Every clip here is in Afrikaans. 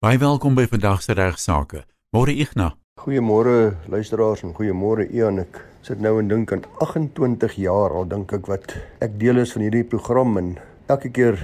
Baie welkom by vandag se regsaake. Môre Ignas. Goeiemôre luisteraars en goeiemôre Ian. Ek sit nou en dink aan 28 jaar al dink ek wat ek deel is van hierdie program en elke keer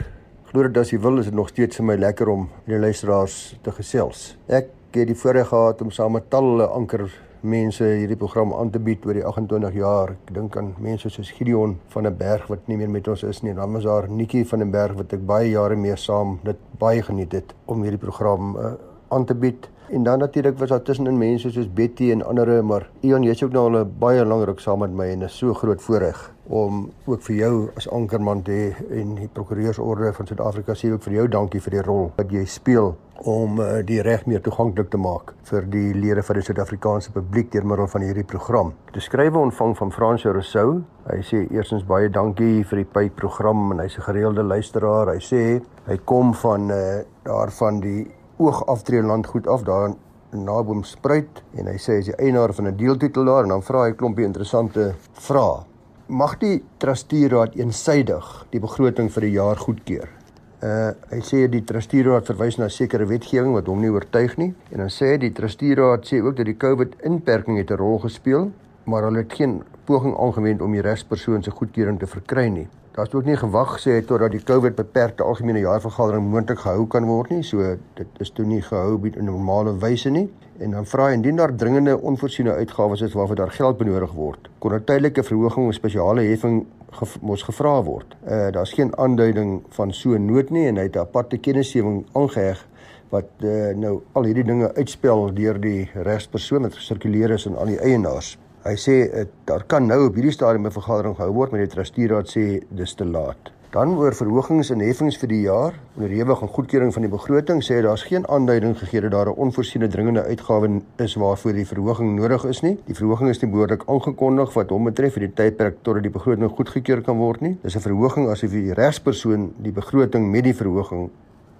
glo dit as jy wil is dit nog steeds vir my lekker om met die luisteraars te gesels. Ek het die voorreg gehad om saam met talle anker mense hierdie program aan te bied oor die 28 jaar. Ek dink aan mense soos Gideon van der Berg wat nie meer met ons is nie. Dan was daar Nikki van der Berg wat ek baie jare mee saam dit baie geniet het om hierdie program uh, aan te bied. En dan natuurlik was daar tussenin mense soos Betty en ander, maar Ion, jy's ook nou al 'n baie lang ruk saam met my en is so groot voorreg om ook vir jou as ankerman te en die prokureursorde van Suid-Afrika sê ook vir jou dankie vir die rol wat jy speel om uh, die reg meer toeganklik te maak vir die lede van die Suid-Afrikaanse publiek deur middel van hierdie program. Die skrywe ontvang van Fransjo Rousseau. Hy sê eerstens baie dankie vir die pyp program en hy's 'n gereelde luisteraar. Hy sê hy kom van uh, daarvan die oogaftree landgoed af daar Naboom Spruit en hy sê hy is die eienaar van 'n deeltitel daar en dan vra hy 'n klompie interessante vrae. Mag die trusteeraad eensydig die begroting vir die jaar goedkeur? Uh hy sê die trusteeraad verwys na sekere wetgewing wat hom nie oortuig nie en dan sê hy die trusteeraad sê ook dat die COVID inperking het 'n rol gespeel, maar hulle het geen poging aangewend om die regspersoon se goedkeuring te verkry nie. Daar's ook nie gewag sê totdat die COVID beperkte algemene jaarvergadering moontlik gehou kan word nie. So dit is toe nie gehou op 'n normale wyse nie. En dan vra hy indien daar dringende onvoorsiene uitgawes is waarvoor daar geld benodig word, kon 'n tydelike verhoging of spesiale heffing mos gevra word. Uh daar's geen aanduiding van so 'n nood nie en hy het 'n aparte kennisgewing aangeheg wat uh, nou al hierdie dinge uitspel deur die regspersoon wat gesirkuleer is aan al die eienaars. Hy sê uh, daar kan nou op hierdie stadium 'n vergadering gehou word met die trusteeraad sê dis te laat. Dan oor verhogings en heffings vir die jaar, onderhewig aan goedkeuring van die begroting sê daar's geen aanduiding gegee dat daar 'n onvoorsiene dringende uitgawe is waarvoor die verhoging nodig is nie. Die verhoging is nie behoorlik aangekondig wat hom betref vir die tydperk totdat die begroting goedgekeur kan word nie. Dis 'n verhoging asof die regspersoon die begroting met die verhoging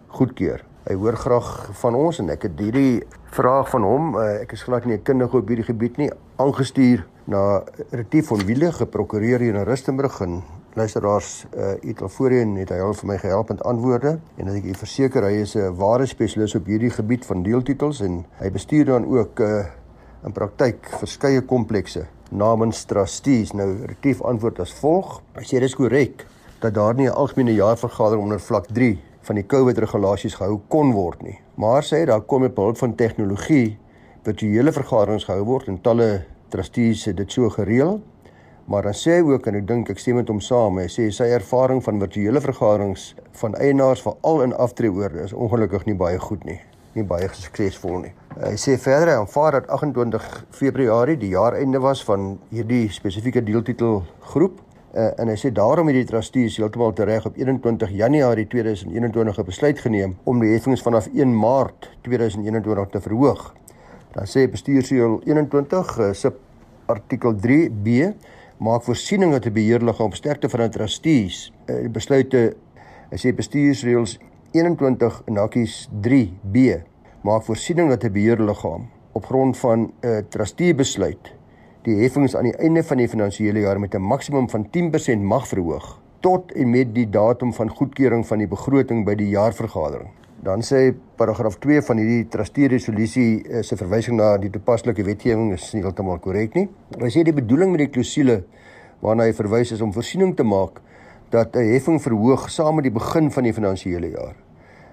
goedkeur. Hy hoor graag van ons en ek het hierdie vraag van hom, uh, ek is glad nie 'n kundige op hierdie gebied nie, aangestuur na Retief van Wiele, geprokureer hier in Rustenburg en luisteraars uh het al voorheen het hy al vir my gehelp met antwoorde en ek ek verseker hy is 'n ware spesialis op hierdie gebied van deeltitels en hy bestuur dan ook uh in praktyk verskeie komplekse namens trustees. Nou Retief antwoord as volg: Hy sê dis korrek dat daar nie 'n algemene jaarvergadering onder vlak 3 van die COVID regulasies gehou kon word nie. Maar sê daar kom met behulp van tegnologie virtuele vergaderings gehou word en talle trustees het dit so gereël. Maar dan sê hy ook en ek dink ek stem met hom saam, hy sê sy ervaring van virtuele vergaderings van eienaars veral in aftreeoorde is ongelukkig nie baie goed nie, nie baie suksesvol nie. Hy sê verder hy aanvaar dat 28 Februarie die jaareinde was van hierdie spesifieke deeltitel groep Uh, en hy sê daarom het die trustees heeltemal tereg op 21 Januarie 2021 besluit geneem om die heffings vanaf 1 Maart 2021 te verhoog. Dan sê bestuursreël 21 uh, sub artikel 3B maak voorsiening dat 'n beheerliggaam sterkte van 'n trustees uh, besluite hy sê bestuursreëls 21 en hakies 3B maak voorsiening dat 'n beheerliggaam op grond van 'n uh, trustee besluit die heffings aan die einde van die finansiële jaar met 'n maksimum van 10% mag verhoog tot en met die datum van goedkeuring van die begroting by die jaarvergadering. Dan sê paragraaf 2 van hierdie trustee resolusie eh, se verwysing na die toepaslike wetgewing is nie heeltemal korrek nie. Hy sê die bedoeling met die klousule waarna hy verwys is om voorsiening te maak dat 'n heffing verhoog saam met die begin van die finansiële jaar.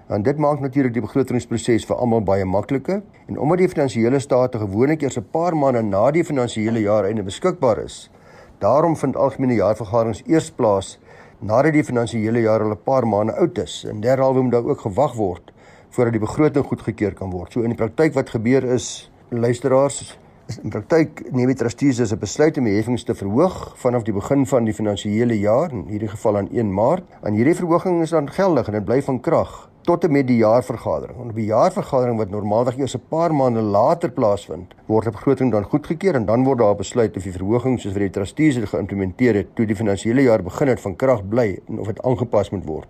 En dit maak natuurlik die begrotingsproses vir almal baie makliker en omdat die finansiële state gewoonlik eers 'n paar maande na die finansiële jaar einde beskikbaar is, daarom vind algemene jaarvergaderings eers plaas nadat die finansiële jaar al 'n paar maande oud is. En derhalwe moet daar ook gewag word voordat die begroting goedgekeur kan word. So in die praktyk wat gebeur is, luisteraars, is in praktyk neem die trustees as 'n besluit om die heffings te verhoog vanaf die begin van die finansiële jaar, in hierdie geval aan 1 Maart, en hierdie verhoging is dan geldig en dit bly van krag tot en met die jaarvergadering. En op die jaarvergadering wat normaalweg eers 'n paar maande later plaasvind, word die begroting dan goedgekeur en dan word daar besluit of die verhoging soos wat die trustees dit geïmplementeer het toe die finansiële jaar begin het van krag bly en of dit aangepas moet word.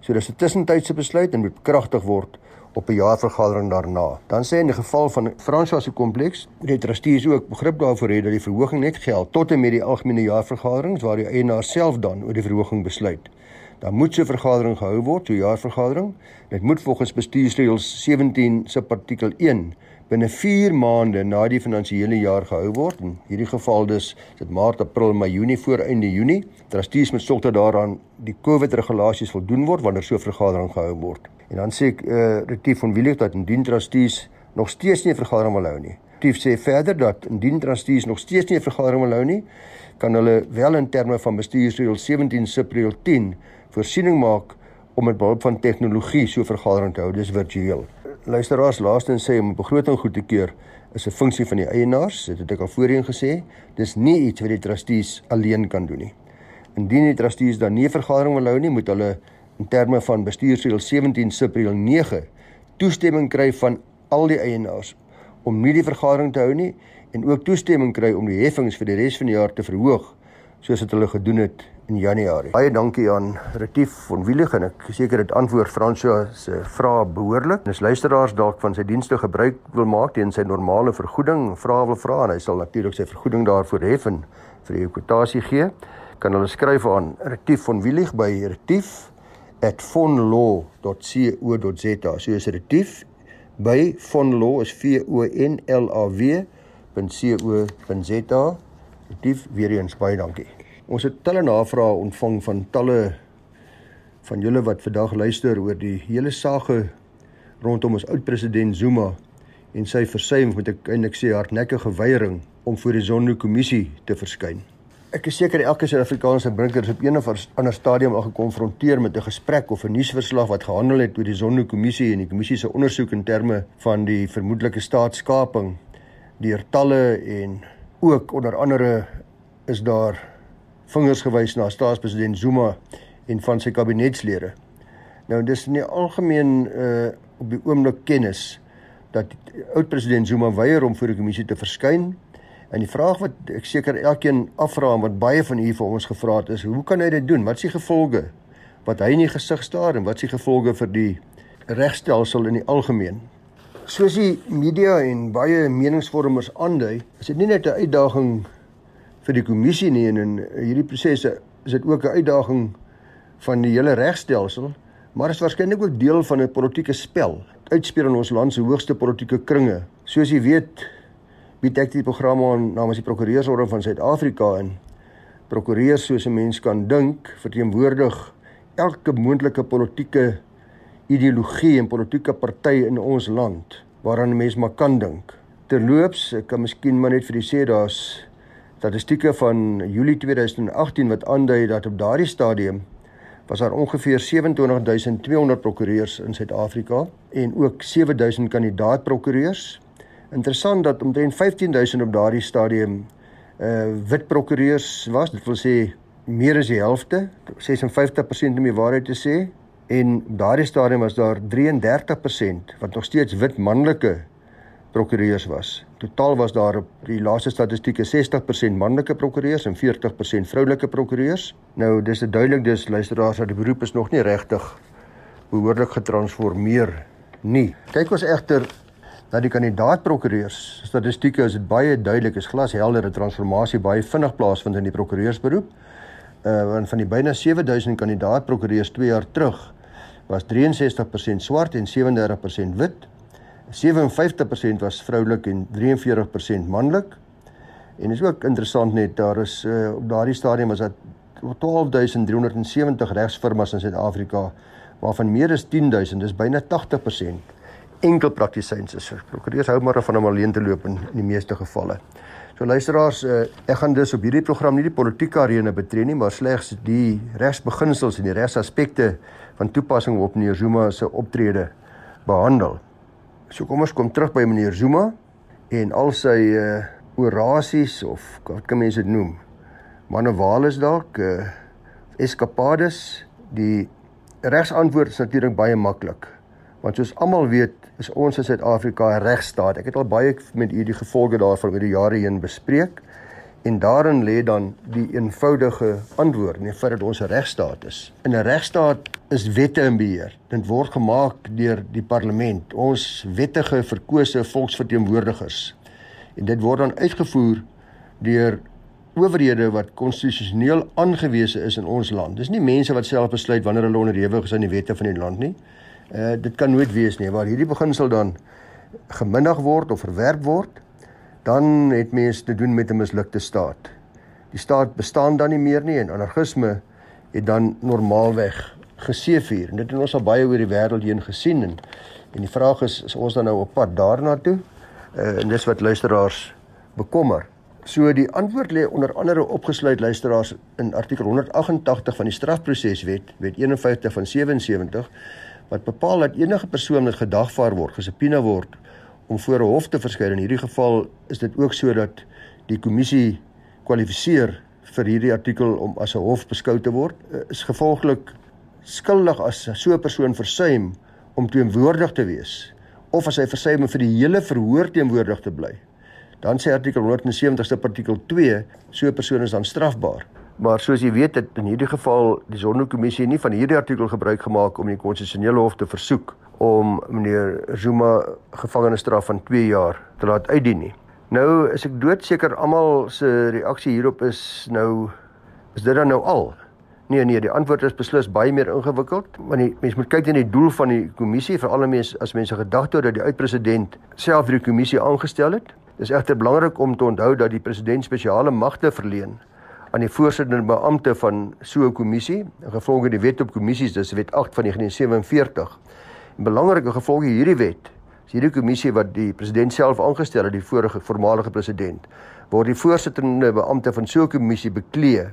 So dis 'n tussentydse besluit en moet bekragtig word op 'n jaarvergadering daarna. Dan sê in die geval van Franswa se kompleks, die trustees ook begrip daarvoor hê dat die verhoging net geld tot en met die algemene jaarvergaderings waar die eienaar self dan oor die verhoging besluit Dan moet 'n vergadering gehou word, 'n jaarvergadering. Dit moet volgens bestuursreëls 17 subartikel 1 binne 4 maande na die finansiële jaar gehou word. In hierdie geval dus dit Maart, April, Mei, Junie voor einde Junie. Trustees moet sorg dat daaraan die COVID regulasies voldoen word wanneer so 'n vergadering gehou word. En dan sê ek eh uh, Retief van Willig dat indien trustees nog steeds nie 'n vergadering wil hou nie. Retief sê verder dat indien trustees nog steeds nie 'n vergadering wil hou nie, kan hulle wel in terme van bestuursreël 17 subreël 10 voorsiening maak om met behulp van tegnologie so vergadering te hou dis virtueel. Luisteraars laastens sê om 'n begroting goed te keur is 'n funksie van die eienaars, dit het ek al voorheen gesê. Dis nie iets wat die trustees alleen kan doen nie. Indien die trustees dan nie 'n vergadering wil hou nie, moet hulle in terme van bestuursreël 17 subreël 9 toestemming kry van al die eienaars om nie die vergadering te hou nie en ook toestemming kry om die heffings vir die res van die jaar te verhoog soos wat hulle gedoen het in Januarie. Baie dankie aan Retief van Wielig en ek seker dit antwoord François se vrae behoorlik. As luisteraars dalk van sy dienste gebruik wil maak teen sy normale vergoeding, vra wil vra en hy sal natuurlik sy vergoeding daarvoor hef en vir die kwotasie gee, kan hulle skryf aan Retief van Wielig by retief@vonlaw.co.za. So is Retief by vonlaw is v o n l a w.co.za. Retief weer eens baie dankie. Ons het talle navrae ontvang van talle van julle wat vandag luister oor die hele saak rondom ons oud-president Zuma en sy versuim moet ek eintlik sê hardnekkige weiering om voor die Zondo-kommissie te verskyn. Ek is seker elke Suid-Afrikaanse burger is op een of ander stadium al gekonfronteer met 'n gesprek of 'n nuusverslag wat gehandel het oor die Zondo-kommissie en die kommissie se ondersoek in terme van die vermoedelike staatskaping deur talle en ook onder andere is daar vingers gewys na staatspresident Zuma en van sy kabinetslede. Nou dis in die algemeen uh op die oomblik kennis dat oud-president Zuma weier om voor die kommissie te verskyn. En die vraag wat ek seker elkeen afvra en wat baie van u vir ons gevra het is, hoe kan hy dit doen? Wat is die gevolge wat hy in die gesig staar en wat is die gevolge vir die regstelsel in die algemeen? Soos die media en baie meningsvormers aandui, is dit nie net 'n uitdaging vir die kommissie nie en in hierdie prosesse is dit ook 'n uitdaging van die hele regstelsel, maar is waarskynlik ook deel van 'n politieke spel. Uitspeel in ons land se hoogste politieke kringe. Soos jy weet, bied ek die programme aan namens die Prokureursorde van Suid-Afrika in. Prokureurs soos 'n mens kan dink, verteenwoordig elke moontlike politieke ideologie en politieke party in ons land waaraan 'n mens maar kan dink. Terloops, ek kan miskien maar net vir u sê daar's statistieke van Julie 2018 wat aandui dat op daardie stadium was daar ongeveer 27200 prokureurs in Suid-Afrika en ook 7000 kandidaatprokureurs. Interessant dat omtrent 15000 op daardie stadium uh wit prokureurs was. Dit wil sê meer as die helfte, 56% om die waarheid te sê. En op daardie stadium was daar 33% wat nog steeds wit manlike prokureurs was. Totaal was daar op die laaste statistieke 60% manlike prokureurs en 40% vroulike prokureurs. Nou dis dit duidelik dis luisteraars dat die beroep is nog nie regtig behoorlik getransformeer nie. Kyk ons egter na die kandidaatprokureurs. Statistieke is dit baie duidelik is glashelder 'n transformasie baie vinnig plaasvind in die prokureursberoep. Uh want van die byna 7000 kandidaatprokureurs 2 jaar terug was 63% swart en 37% wit 57% was vroulik en 43% manlik. En is ook interessant net daar is uh, op daardie stadium was dat 12370 regsfirmas in Suid-Afrika waarvan meer as 10000, dis byna 80% enkel praktisyns is. Prokureurs hou maar van om alleen te loop in, in die meeste gevalle. So luisteraars, uh, ek gaan dus op hierdie program nie die politieke arena betree nie, maar slegs die regsbeginsels en die regsaspekte van toepassing op meneer Zuma se optrede behandel. So kom ons kom terug by meneer Zuma en al sy uh orasies of wat kan mense dit noem? Manewales dalk, uh eskapades. Die regsantwoord is natuurlik baie maklik. Want soos almal weet, is ons in Suid-Afrika 'n regstaat. Ek het al baie met u die gevolge daarvan oor die jare heen bespreek. En daarin lê dan die eenvoudige antwoord, nee, vir dat ons 'n regstaat is. In 'n regstaat is wette in beheer. Dit word gemaak deur die parlement, ons wettige verkose volksverteenwoordigers. En dit word dan uitgevoer deur owerhede wat konstitusioneel aangewese is in ons land. Dis nie mense wat self besluit wanneer hulle onderhewig is aan die wette van die land nie. Uh dit kan nooit wees nie waar hierdie beginsel dan geminnig word of verwerp word, dan het mense te doen met 'n mislukte staat. Die staat bestaan dan nie meer nie en anargisme het dan normaalweg geseëvier. En dit het ons al baie oor die wêreld heen gesien en en die vraag is is ons dan nou op pad daarna toe? Uh en dis wat luisteraars bekommer. So die antwoord lê onder andere opgesluit luisteraars in artikel 188 van die strafproseswet, wet 51 van 77 wat bepaal dat enige persoon wat gedagvaar word, gesubpoena word om voor 'n hof te verskyn. In hierdie geval is dit ook sodat die kommissie kwalifiseer vir hierdie artikel om as 'n hof beskou te word, is gevolglik skuldig as so 'n persoon versuim om teenwoordig te wees of as hy versuim om vir die hele verhoor teenwoordig te bly dan sê artikel 170ste artikel 2 so 'n persoon is dan strafbaar. Maar soos jy weet het in hierdie geval die Sonderkommissie nie van hierdie artikel gebruik gemaak om die konstitusionele hof te versoek om meneer Zuma gevangenisstraf van 2 jaar te laat uitdien nie. Nou is ek doodseker almal se reaksie hierop is nou is dit dan nou al? Nee nee, die antwoord is beslis baie meer ingewikkeld, want die mens moet kyk na die doel van die kommissie, veral as mense gedagte dat die uitpresident self hierdie kommissie aangestel het Dis egter belangrik om te onthou dat die president spesiale magte verleen aan die voorsittende beampte van so 'n kommissie, gevolge die wet op kommissies, dis wet 8 van 1947. En belangrike gevolge hierdie wet, is hierdie kommissie wat die president self aangestel het, die vorige voormalige president, word die voorsittende beampte van so 'n kommissie beklee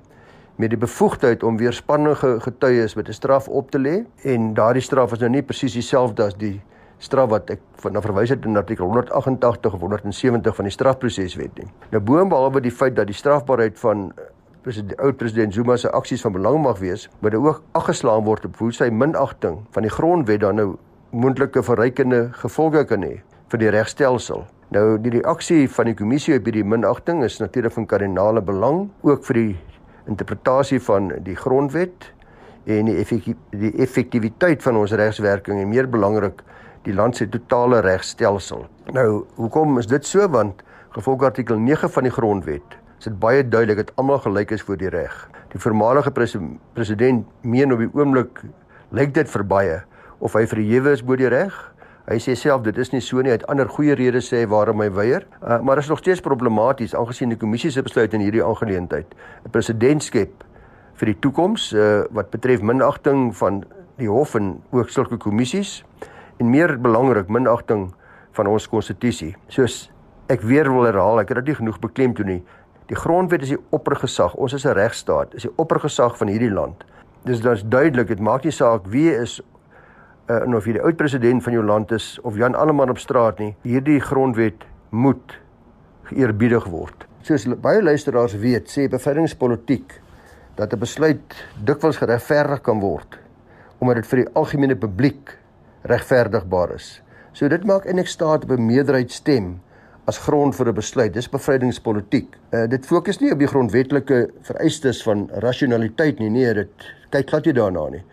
met die bevoegdheid om weerspannige getuies met 'n straf op te lê en daardie straf is nou nie presies dieselfde as die straf wat ek van na verwys het in artikel 188 of 170 van die strafproseswet nie. Nou boonbehalwe die feit dat die strafbaarheid van president oud president Zuma se aksies van belang mag wees, moet dit ook afgeslaan word op hoe sy minagting van die grondwet dan nou moontlike verrykende gevolge kan hê vir die regstelsel. Nou die reaksie van die kommissie op hierdie minagting is natuurlik van kardinale belang ook vir die interpretasie van die grondwet en die effektiwiteit van ons regswerking en meer belangrik die land se totale regstelsel. Nou, hoekom is dit so? Want gevolg artikel 9 van die grondwet is dit baie duidelik dat almal gelyk is voor die reg. Die voormalige pres president meen op die oomblik lyk dit vir baie of hy verhewe is bo die reg. Hy sê self dit is nie so nie, hy het ander goeie redes sê waarom hy weier, uh, maar dit is nog steeds problematies aangesien die kommissie se besluit in hierdie aangeleentheid 'n president skep vir die toekoms uh, wat betref minagting van die hof en ook sulke kommissies en meer belangrik minagting van ons konstitusie. Soos ek weer wil herhaal, ek het dit nie genoeg beklemtoon nie. Die grondwet is die oppergesag. Ons is 'n regstaat, is die oppergesag van hierdie land. Dis dan duidelik, dit maak nie saak wie is uh, of jy die oud president van jou land is of Jan Alleman op straat nie. Hierdie grondwet moet geëerbiedig word. Soos baie luisteraars weet, sê beveiligingspolitiek dat 'n besluit dikwels geregverdig kan word omdat dit vir die algemene publiek regverdigbaar is. So dit maak eintlik staat op 'n meerderheid stem as grond vir 'n besluit. Dis bevrydingspolitiek. Uh, dit fokus nie op die grondwetlike vereistes van rasionaliteit nie. Nee, dit kyk glad nie daarna nie.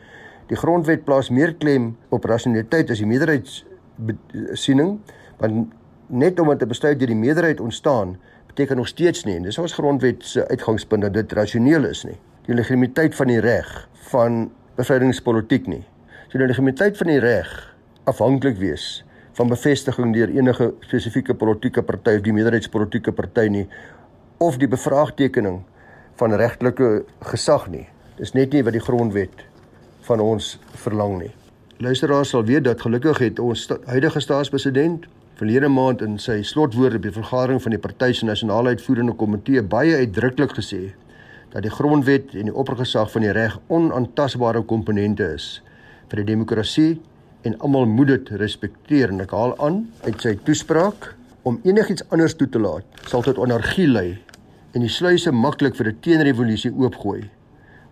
Die grondwet plaas meer klem op rasionaliteit as die meerderheidssiening, want net omdat 'n besluit deur die meerderheid ontstaan, beteken nog steeds nie en dis ons grondwet se uitgangspunt dat dit rasioneel is nie. Die legitimiteit van die reg van bevrydingspolitiek nie. So die legitimiteit van die reg afhanklik wees van bevestiging deur enige spesifieke politieke party of die meerderheidspolitiese party nie of die bevraagtekening van regtelike gesag nie. Dis net nie wat die grondwet van ons verlang nie. Luisteraars sal weet dat gelukkig het ons sta huidige staatspresident verlede maand in sy slotwoorde by die vergadering van die party se nasionale uitvoerende komitee baie uitdruklik gesê dat die grondwet en die oppergesag van die reg onaantastbare komponente is vir die demokrasie en almal moet dit respekteer en ek haal aan uit sy toespraak om enigiets anders toe te laat sal tot anargie lei en die sluise maklik vir 'n teenrevolusie oopgooi.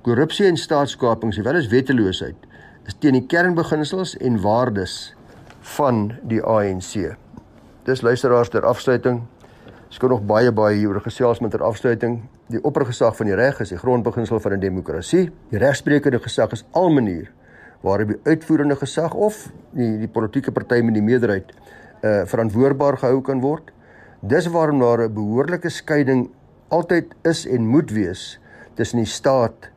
Korrupsie en staatskaping sowel as wetteloosheid is teen die kernbeginsels en waardes van die ANC. Dis luisteraars ter afsluiting. Ek kon nog baie baie hieroor gesels met ter afsluiting. Die oppergesag van die reg is die grondbeginsel van 'n demokrasie. Die regsprekende gesag is al manier waarop die uitvoerende gesag of die die politieke party met die meerderheid uh verantwoordbaar gehou kan word. Dis waarom daar 'n behoorlike skeiding altyd is en moet wees tussen die staat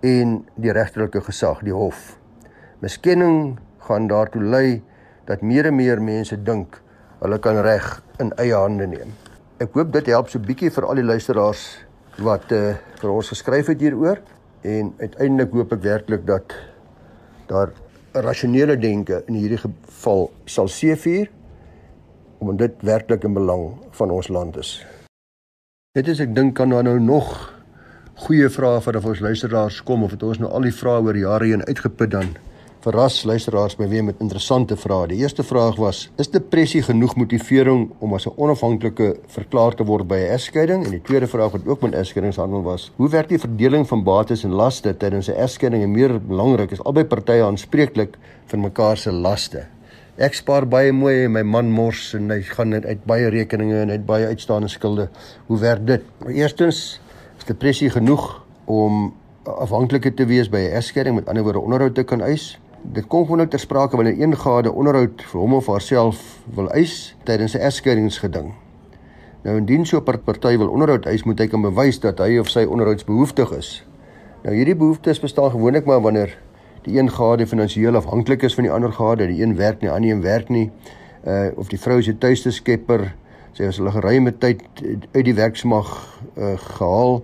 en die regterlike gesag, die hof. Miskenning gaan daartoe lei dat meer en meer mense dink hulle kan reg in eie hande neem. Ek hoop dit help so bietjie vir al die luisteraars wat uh, vir ons geskryf het hieroor en uiteindelik hoop ek werklik dat daar rasionele denke in hierdie geval sal seëvier omdat dit werklik in belang van ons land is. Dit is ek dink kan daar nou nog goeie vrae van ons luisteraars kom of het ons nou al die vrae oor jare heen uitgeput dan verras luisteraars my weer met interessante vrae. Die eerste vraag was: Is depressie genoeg motivering om as 'n onafhanklike verklaar te word by 'n egskeiding? En die tweede vraag wat ook met egskeidingshandel was: Hoe werk die verdeling van bates en laste tydens 'n egskeiding en meer belangrik is albei partye aanspreeklik vir mekaar se laste? Ek spaar baie mooi en my man mors en hy gaan uit baie rekeninge en uit baie uitstaande skulde. Hoe werk dit? Eerstens is depressie genoeg om afhanklik te wees by 'n egskeiding, met ander woorde onderhoud te kan eis. Dit kom gewoonlik ter sprake wanneer een gade onderhoud vir hom of haarself wil eis tydens 'n egskeidingsgeding. Nou indien so 'n party wil onderhoud eis, moet hy kan bewys dat hy of sy onderhoudsbehoeftig is. Nou hierdie behoeftes bestaan gewoonlik maar wanneer die een gade finansiëel afhanklik is van die ander gade, die een werk nie, ander een werk nie, uh of die vrou is 'n tuiste skepper, sy was hulle geruime tyd uit die werksmag uh gehaal.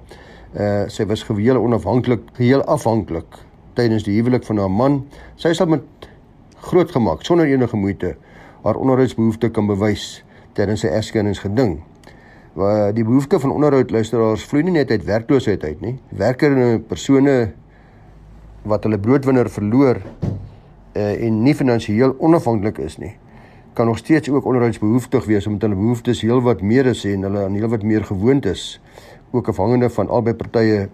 Uh sy was geweel onafhanklik, geheel afhanklik tydens die huwelik van haar man. Sy sal met groot gemaak sonder enige moeite haar onderhoudsbehoefte kan bewys tydens sy erskeningsgeding. Waar die behoefte van onderhoud luisteraars vloei nie net uit werkloosheid uit nie. Werkende persone wat hulle broodwinner verloor uh, en nie finansiëel onafhanklik is nie kan nog steeds ook onderhoudsbehoeftig wees omdat hulle behoeftes heelwat meer is en hulle aan heelwat meer gewoond is ook afhangende van albei partye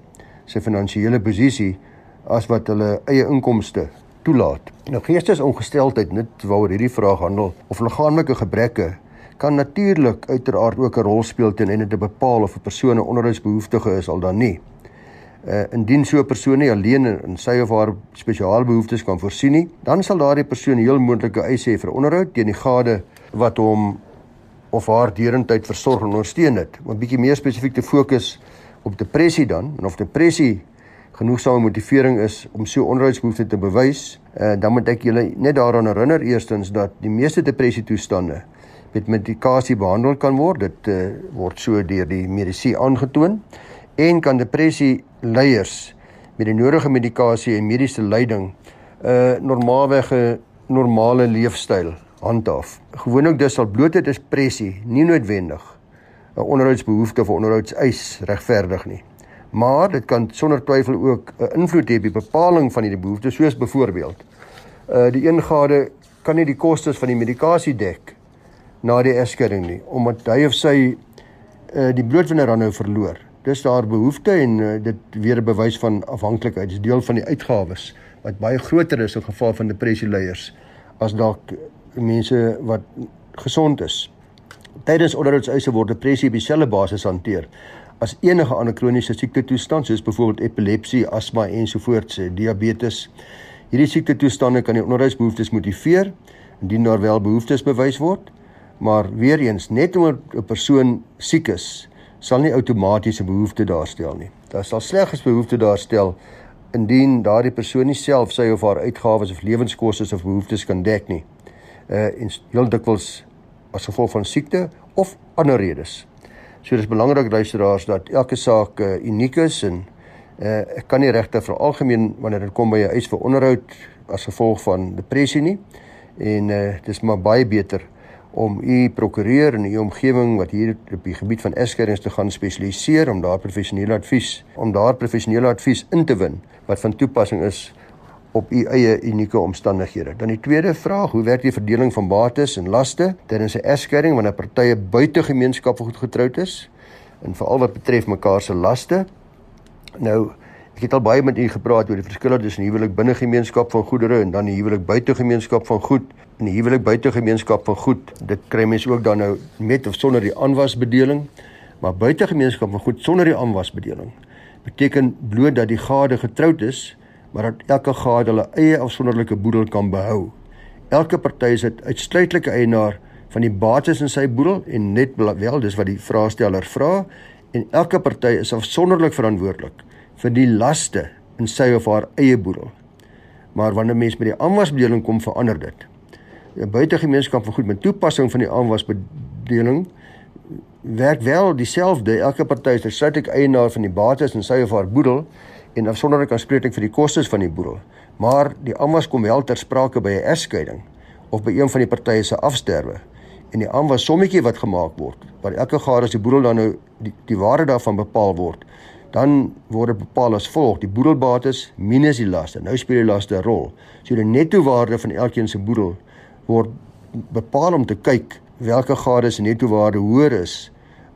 se finansiële posisie as wat hulle eie inkomste toelaat. Nou geestesongesteldheid net waaroor hierdie vraag handel of liggaamlike gebreke kan natuurlik uiteraard ook 'n rol speel ten einde te bepaal of 'n persoon 'n onderhoudsbehoeftige is al dan nie uh, indien so 'n persoon nie alleen in sy of haar spesiale behoeftes kan voorsien nie, dan sal daardie persoon heel moontlike eise hê vir onderhoud teen die gade wat hom of haar derentyd versorg en ondersteun het. Om 'n bietjie meer spesifiek te fokus op depressie dan en of depressie genoegsame motivering is om so onderhoudsbehoeftes te bewys, uh, dan moet ek julle net daaraan herinner eerstens dat die meeste depressie toestande met medikasie behandel kan word. Dit uh, word so deur die medisyne aangetoon en kan depressie leiers met die nodige medikasie en mediese leiding 'n uh, normaalweg 'n normale leefstyl handhaaf. Gewoonlik dis sal blote depressie nie noodwendig 'n onderhoudsbehoefte of onderhoudseis regverdig nie. Maar dit kan sonder twyfel ook 'n invloed hê op die bepaling van hierdie behoeftes soos byvoorbeeld uh die een gade kan nie die kostes van die medikasie dek na die egskeiding nie omdat hy of sy uh die bloedwinner dan nou verloor dis daar behoefte en uh, dit weer 'n bewys van afhanklikheid. Dit is deel van die uitgawes wat baie groter is in geval van depressie leiers as dalk mense wat gesond is. Tydens onderhoudseise word depressie op dieselfde basis hanteer as enige ander kroniese siekte toestand soos byvoorbeeld epilepsie, asma ensovoorts, eh, diabetes. Hierdie siekte toestande kan die onderhoudsbehoeftes motiveer indien daar wel behoeftes bewys word, maar weer eens net omdat 'n persoon siek is, sal nie outomaties 'n behoefte daarstel nie. Daar sal slegs behoefte daarstel indien daardie persoon nie self sy of haar uitgawes of lewenskoste of behoeftes kan dek nie. Uh en heel dikwels as gevolg van siekte of ander redes. So dis belangrik luisteraars dat elke saak uh, uniek is en uh ek kan nie regtig vir algemeen wanneer dit kom by 'n eis vir onderhoud as gevolg van depressie nie. En uh dis maar baie beter om u prokureur in u omgewing wat hier op die gebied van egskeidings te gaan spesialiseer om daar professionele advies om daar professionele advies in te win wat van toepassing is op u eie unieke omstandighede. Dan die tweede vraag, hoe werk die verdeling van bates en laste tydens 'n egskeiding wanneer partye buite gemeenskap getroud is en veral wat betref mekaar se laste? Nou, ek het al baie met u gepraat oor die verskille tussen huwelik binne gemeenskap van goedere en dan die huwelik buite gemeenskap van goed in die huwelik buite gemeenskap van goed. Dit kry mense ook dan nou met of sonder die aanwasbedeling. Maar buite gemeenskap van goed sonder die aanwasbedeling beteken bloot dat die gade getroud is, maar dat elke gade hulle eie afsonderlike boedel kan behou. Elke party is uitsluitlike eienaar van die bates in sy boedel en net wel dis wat die vraesteller vra en elke party is afsonderlik verantwoordelik vir die laste in sy of haar eie boedel. Maar wanneer mens met die aanwasbedeling kom verander dit. 'n Buitegemeenskap van goed met toepassing van die aanwasbedeling werk wel dieselfde. Elke party is versuitek eienaar van die bates in sy of haar boedel en afsonderlik aanspreeklik vir die kostes van die boedel. Maar die aanwas kom wel ter sprake by 'n egskeiding of by een van die partye se afsterwe en die aanwas sommetjie wat gemaak word waar elke gade as die boedel dan nou die, die waarde daarvan bepaal word dan word dit bepaal as volg die boedelbates minus die laste nou speel die laste 'n rol so die netto waarde van elkeen se boedel word bepaal om te kyk watter gade se netto waarde hoër is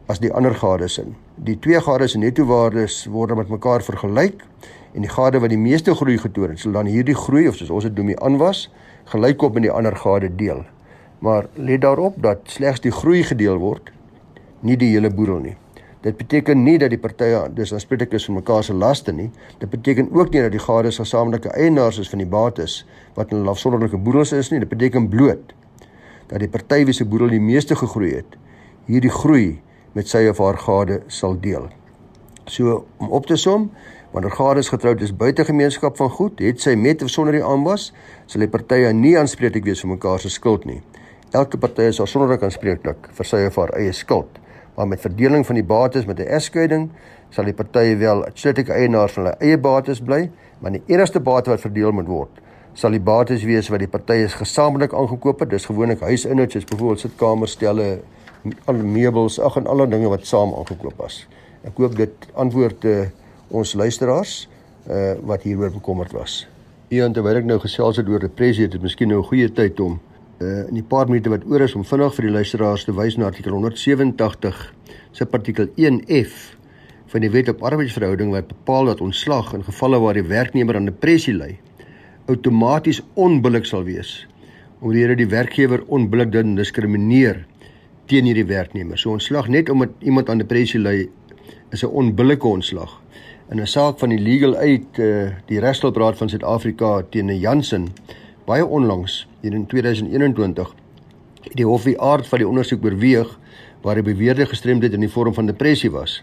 as die ander gades in. Die twee gades se netto waardes word met mekaar vergelyk en die gade wat die meeste groei getoon het, sal dan hierdie groei of soos ons dit noem die aanwas gelykop met die ander gade deel. Maar let daarop dat slegs die groei gedeel word, nie die hele boedel nie. Dit beteken nie dat die partye dus aanspreeklik is vir mekaar se laste nie. Dit beteken ook nie dat die gades gesamentlike eienaars is van die bates wat in 'n afsonderlike boedels is nie. Dit beteken bloot dat die party wie se boedel die meeste gegroei het, hierdie groei met sy of haar gade sal deel. So om op te som, wanneer gades getroud is buite gemeenskap van goed, het sy met of sonder die aanwas, sal die partye nie aanspreeklik wees vir mekaar se skuld nie. Elke party is afsonderlik aanspreeklik vir sy of haar eie skuld. Maar met verdeling van die bates met 'n egskeiding, sal die partye wel uitsluitlik eienaars van hulle eie bates bly, maar die enigste bate wat verdeel moet word, sal die bates wees wat die partye gesamentlik aangekoop het. Dis gewoonlik huisinhouds, soos byvoorbeeld sitkamerstelle, al meubels, ag en alle dinge wat saam aangekoop was. Ek hoop dit antwoord uh, ons luisteraars uh, wat hieroor bekommerd was. Ian terwyl ek nou gesels het oor depressie, het dit miskien nou 'n goeie tyd om uh, in die paar minute wat oor is om vinnig vir die luisteraars te wys na artikel 187 se artikel 1F van die Wet op Arbeidsverhouding wat bepaal dat ontslag in gevalle waar die werknemer aan depressie ly outomaties onbillik sal wees omdat die werkgewer onbillik diskrimineer teen hierdie werknemer. So ontslag net omdat iemand aan depressie ly is 'n onbillike ontslag. In 'n saak van die Legal Aid uh, die Regstelsraad van Suid-Afrika teen Jansen baie onlangs hier in 2021 het die hof die aard van die ondersoek oorweeg waar die beweerde gestremdheid in die vorm van depressie was.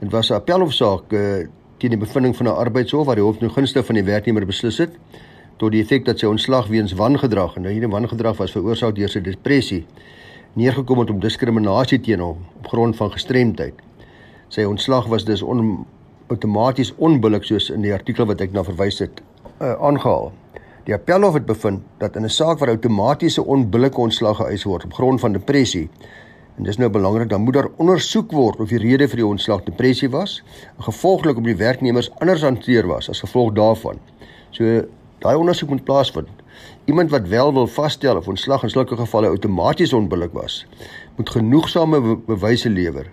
Dit was 'n appelhofsaak uh, teen die bevinding van 'n arbeidshof waar die hof nou gunste van die werknemer beslis het tot die effek dat sy ontslag weens wangedrag en nou hierdie wangedrag was veroorsaak deur sy depressie neergekom het om diskriminasie teen hom op grond van gestremdheid. Sy ontslag was dus on, outomaties onbillik soos in die artikel wat ek na verwys het uh, aangehaal. Die appelhof het bevind dat in 'n saak waar outomatiese onbillike ontslag geëis word op grond van depressie en dis nou belangrik dan moet daar ondersoek word of die rede vir die ontslag depressie was en gevolglik op die werknemers anders hanteer was as gevolg daarvan. So daai ondersoek moet plaasvind Iemand wat wel wil vasstel of ontslag in sulke gevalle outomaties onbillik was, moet genoegsame be bewyse lewer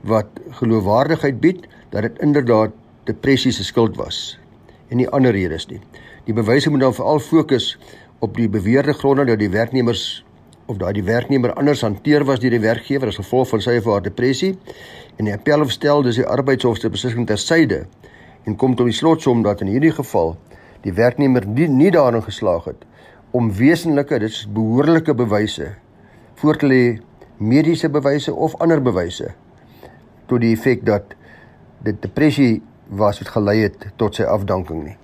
wat geloofwaardigheid bied dat dit inderdaad depressie se skuld was en nie ander redes nie. Die bewyse moet dan veral fokus op die beweerde gronde dat die werknemers of daai die werknemer anders hanteer was deur die werkgewer as gevolg van sy of haar depressie en die appel stel dis die arbeidshof se beslissing ter syde en kom tot die slotsom dat in hierdie geval die werknemer nie, nie daarin geslaag het om wesenlike, dit is behoorlike bewyse voor te lê mediese bewyse of ander bewyse tot die effek dat dit depressie was wat gelei het tot sy afdanking nie.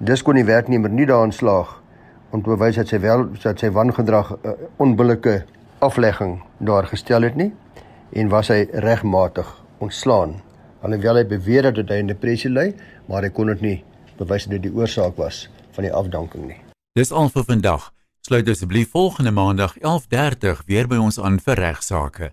Dis kon die werknemer nie daarin slaag om te bewys dat sy wel dat sy wangedrag 'n uh, onbillike aflegging daar gestel het nie en was hy regmatig ontslaan. Alhoewel hy beweer dat hy in depressie ly, maar hy kon dit nie bewys dat dit die oorsaak was van die afdanking nie. Dis al vir vandag. Sluit asseblief volgende maandag 11:30 weer by ons aan vir regsaake.